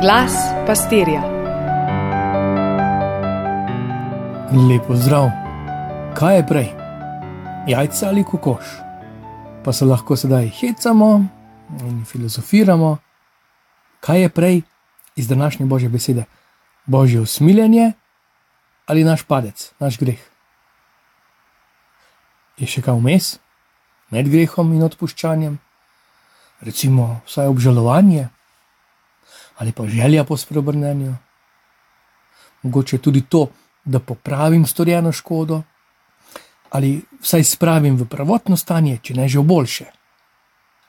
Glas pastirja. Lepo zdrav. Kaj je prej? Jajca ali kokoš? Pa se lahko sedaj hecamo in filozofiramo. Kaj je prej iz današnje božje besede? Božje usmiljenje ali naš padec, naš greh? Je še kaj vmes med grehom in odpuščanjem? Recimo, vsaj obžalovanje ali pa želja po spreobrnenju. Mogoče tudi to, da popravim storjeno škodo, ali vsaj spravim v pravotno stanje, če ne že v boljše.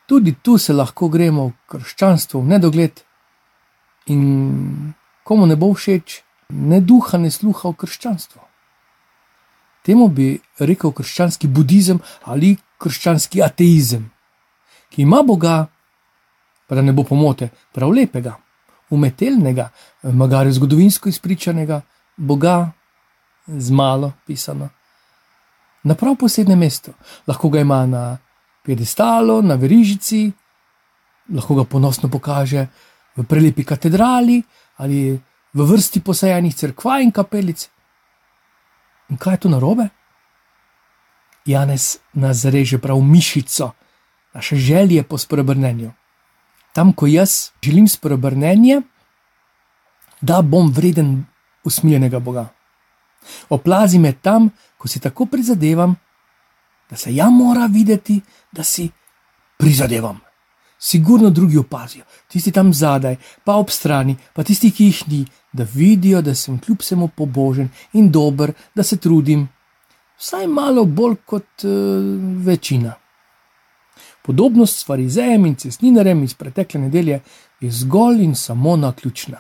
Tudi tu se lahko gremo v krščanstvo, v nedogled, in komu ne bo všeč, ne duha, ne sluha v krščanstvo. Temu bi rekel krščanski budizem ali krščanski ateizem, ki ima Boga, pa da ne bo pomote, prav lepega, umetelnega, magari zgodovinsko izpričanega Boga, z malo pisano, na prav posebnem mestu. Lahko ga ima na piedestalu, na verižici, lahko ga ponosno pokaže v prelepi katedrali ali v vrsti posajenih crkva in kapelic. In kaj je tu narobe? Janez nas zareže prav mišico, naše želje po spreobrnenju tam, ko jaz želim spreobrnenje, da bom vreden usmiljenega Boga. Oplazi me tam, ko si tako prizadevam, da se ja mora videti, da si prizadevam. Sigurno drugi opazijo, tisti tam zadaj, pa ob strani, pa tisti, ki jih ni, da vidijo, da sem kljub vsemu pobožen in dober, da se trudim, vsaj malo bolj kot uh, večina. Podobnost s farizejem in cestninarjem iz pretekle nedelje je zgolj in samo na ključna.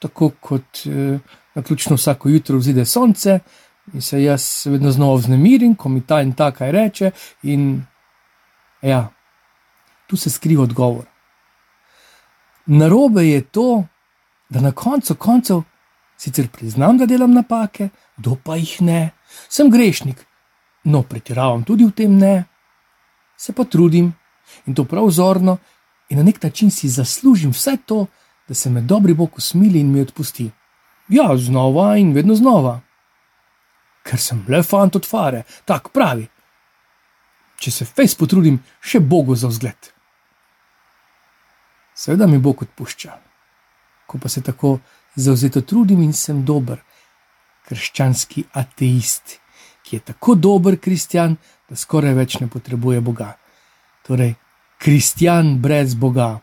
Tako kot eh, na ključno vsako jutro vzide sonce in se jaz vedno znova vznemirim, ko mi ta in ta kaj reče. In ja, tu se skriva odgovor. Narobe je to, da na koncu koncev sicer priznam, da delam napake, kdo pa jih ne, sem grešnik, no pretiravam tudi v tem ne se pa trudim in to prav vzorno, in na nek način si zaslužim vse to, da se me dobri Bog usmili in mi odpusti. Ja, znova in vedno znova. Ker sem le fant od fare, tako pravi. Če se fejs potrudim, še Bogu za vzgled. Seveda mi Bog odpušča, ko pa se tako zauzeto trudim in sem dober, krščanski ateist, ki je tako dober kristjan, da skoraj več ne potrebuje Boga. Torej, kristjan brez Boga,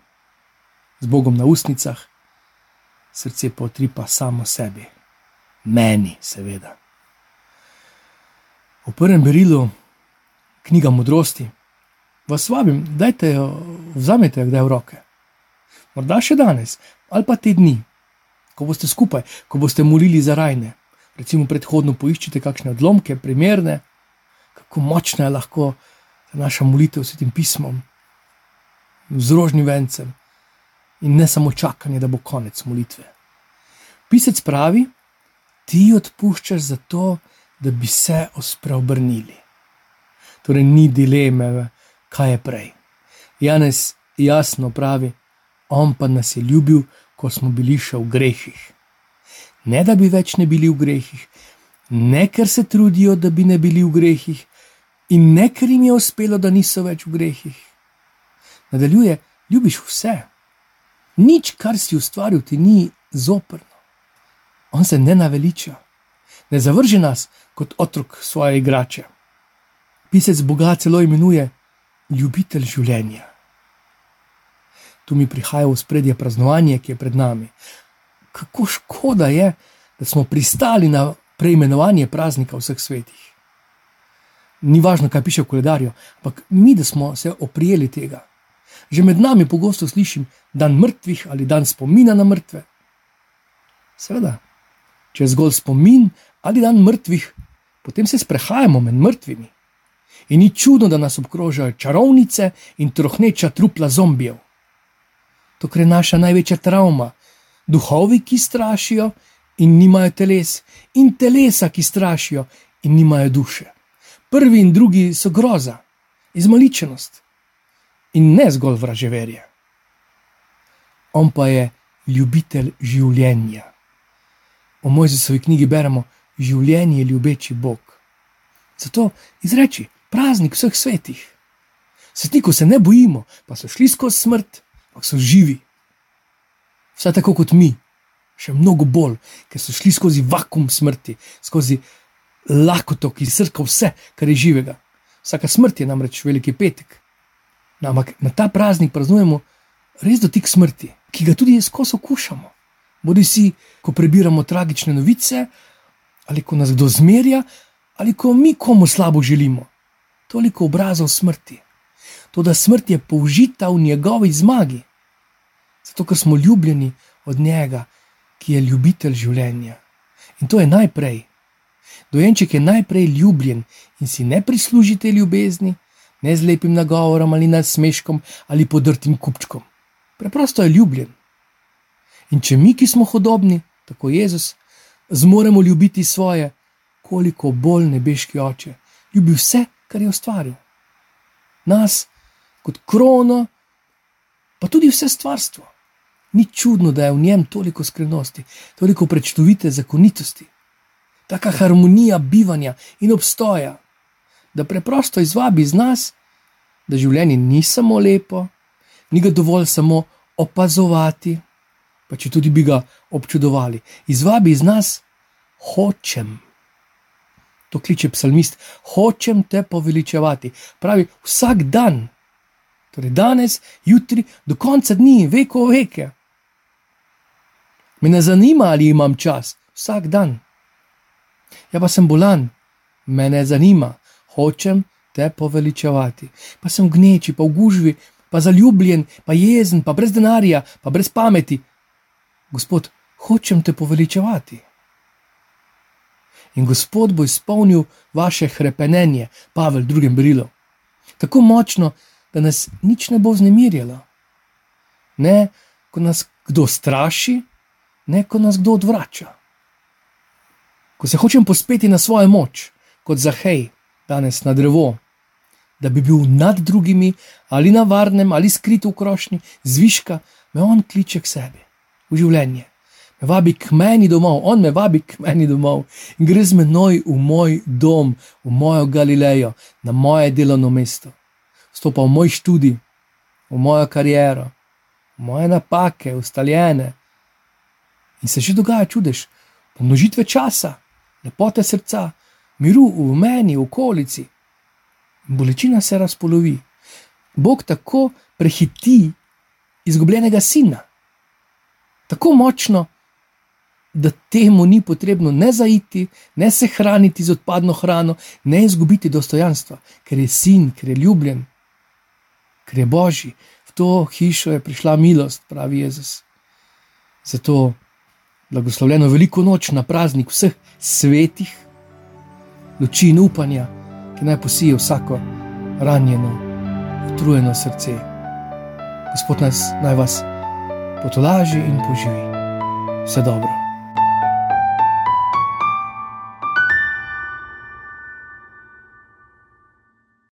z Bogom na usnicah, srce pa utripa samo sebi, meni, seveda. V prvem berilu, knjiga modrosti, vas vabim, da jo vzamete kdaj v roke. Morda še danes, ali pa te dni, ko boste skupaj, ko boste molili za rajne. Recimo, predhodno poiščite kakšne odlomke, primerne, kako močna je lahko naša molitev s tem pismom, z rožnim vencem in ne samo čakanje, da bo konec molitve. Pisec pravi, ti odpuščaš zato, da bi se ospreobrnili. Torej, ni dileme, kaj je prej. Janez jasno pravi, on pa nas je ljubil, ko smo bili še v grehih. Ne da bi več ne bili v grehih, ne ker se trudijo, da bi ne bili v grehih, in ne ker jim je uspelo, da niso več v grehih. Nadaljuje, ljubiš vse. Nič, kar si ustvaril, ti ni zoprno. On se ne naveliča, ne zavrži nas kot otrok svoje igrače. Pisec Boga celo imenuje ljubitelj življenja. Tu mi prihaja v spredje praznovanje, ki je pred nami. Kako škoda je, da smo pristali na preimenovanje praznika vseh svetih ni važno, kaj piše v koledarju, ampak mi, da smo se oprijeli tega. Že med nami pogosto slišim dan mrtvih ali dan spomina na mrtve. Seveda, če je zgolj spomin ali dan mrtvih, potem se sprehajamo med mrtvimi. In ni čudno, da nas obkrožajo čarovnice in trohneča trupla zombijev. To je naša največja travma. Duhovi, ki strašijo in nimajo teles, in telesa, ki strašijo in nimajo duše. Prvi in drugi so groza, izmaličenost in ne zgolj vraževerje. On pa je ljubitelj življenja. V Mojzesovi knjigi beremo: Življenje je ljubeči Bog. Zato izreči praznik vseh svetih. Svetnikov se ne bojimo, pa so šli skozi smrt, ampak so živi. Vse tako kot mi, še mnogo bolj, ker so šli skozi vakum smrti, skozi lakoto, ki srka vse, kar je živega. Vsaka smrt je namreč veliki petek. No, ampak na ta praznik praznujemo res dotik smrti, ki ga tudi skozi okušamo. Bodi si, ko prebiramo tragične novice, ali ko nas kdo zmerja, ali ko mi komu slabo želimo. Toliko obrazov smrti. To, da smrt je použita v njegovi zmagi, zato ker smo ljubljeni od njega, ki je ljubitelj življenja. In to je najprej. Dojenček je najprej ljubljen in si ne prislužite ljubezni, ne z lepim nagovorom ali nasmeškom ali podrtim kupčkom. Preprosto je ljubljen. In če mi, ki smo hodobni, tako Jezus, zmoremo ljubiti svoje, koliko bolj nebeški oče, ljubi vse, kar je ustvaril. Nas, kot krono, pa tudi vse stvarstvo. Ni čudno, da je v njem toliko skrivnosti, toliko prečtovite zakonitosti, taka harmonija bivanja in obstoja, da preprosto izvabi iz nas, da življenje ni samo lepo, ni ga dovolj samo opazovati, pa če tudi bi ga občudovali. Izvabi iz nas, hočem. To kliče psalmist, hočem te poveličevati. Pravi vsak dan, torej danes, jutri, do konca dni, veko veke. Me ne zanima, ali imam čas, vsak dan. Ja, pa sem bolan, me ne zanima, hočem te poveličevati. Pa sem gneči, pa v gužvi, pa zaljubljen, pa jezen, pa brez denarja, pa brez pameti. Gospod, hočem te poveličevati. In Gospod bo izpolnil vaše krepenje, Pavel, drugem brilu. Tako močno, da nas nič ne bo vznemirjalo. Ne, ko nas kdo straši, ne, ko nas kdo odvrača. Ko se hočem pospeti na svojo moč, kot za hej, danes na drevo, da bi bil nad drugimi ali na varnem ali skrit v krošnji, zviška me on kliče k sebi, v življenje. Me vabi k meni domov, on me vabi k meni domov in gre z menoj v moj dom, v mojo Galilejo, na moje delovno mesto. Stopa v moj študij, v mojo kariero, v moje napake, ustaljene. In se že dogaja čudež, pomnožitve časa, lepote srca, miru v meni, v okolici. Bolečina se razpolovi. Bog tako prehiti izgubljenega sina, tako močno, da temu ni potrebno ne zaiti, ne se hraniti z odpadno hrano, ne izgubiti dostojanstva, ker je sin, ker je ljubljen, ker je božji. V to hišo je prišla milost, pravi Jezus. Zato blagoslovljeno veliko noč na praznik vseh svetih, luči in upanja, ki naj posije vsako ranjeno, utrujeno srce. Gospod nas naj vas potolaži in poživi. Vse dobro.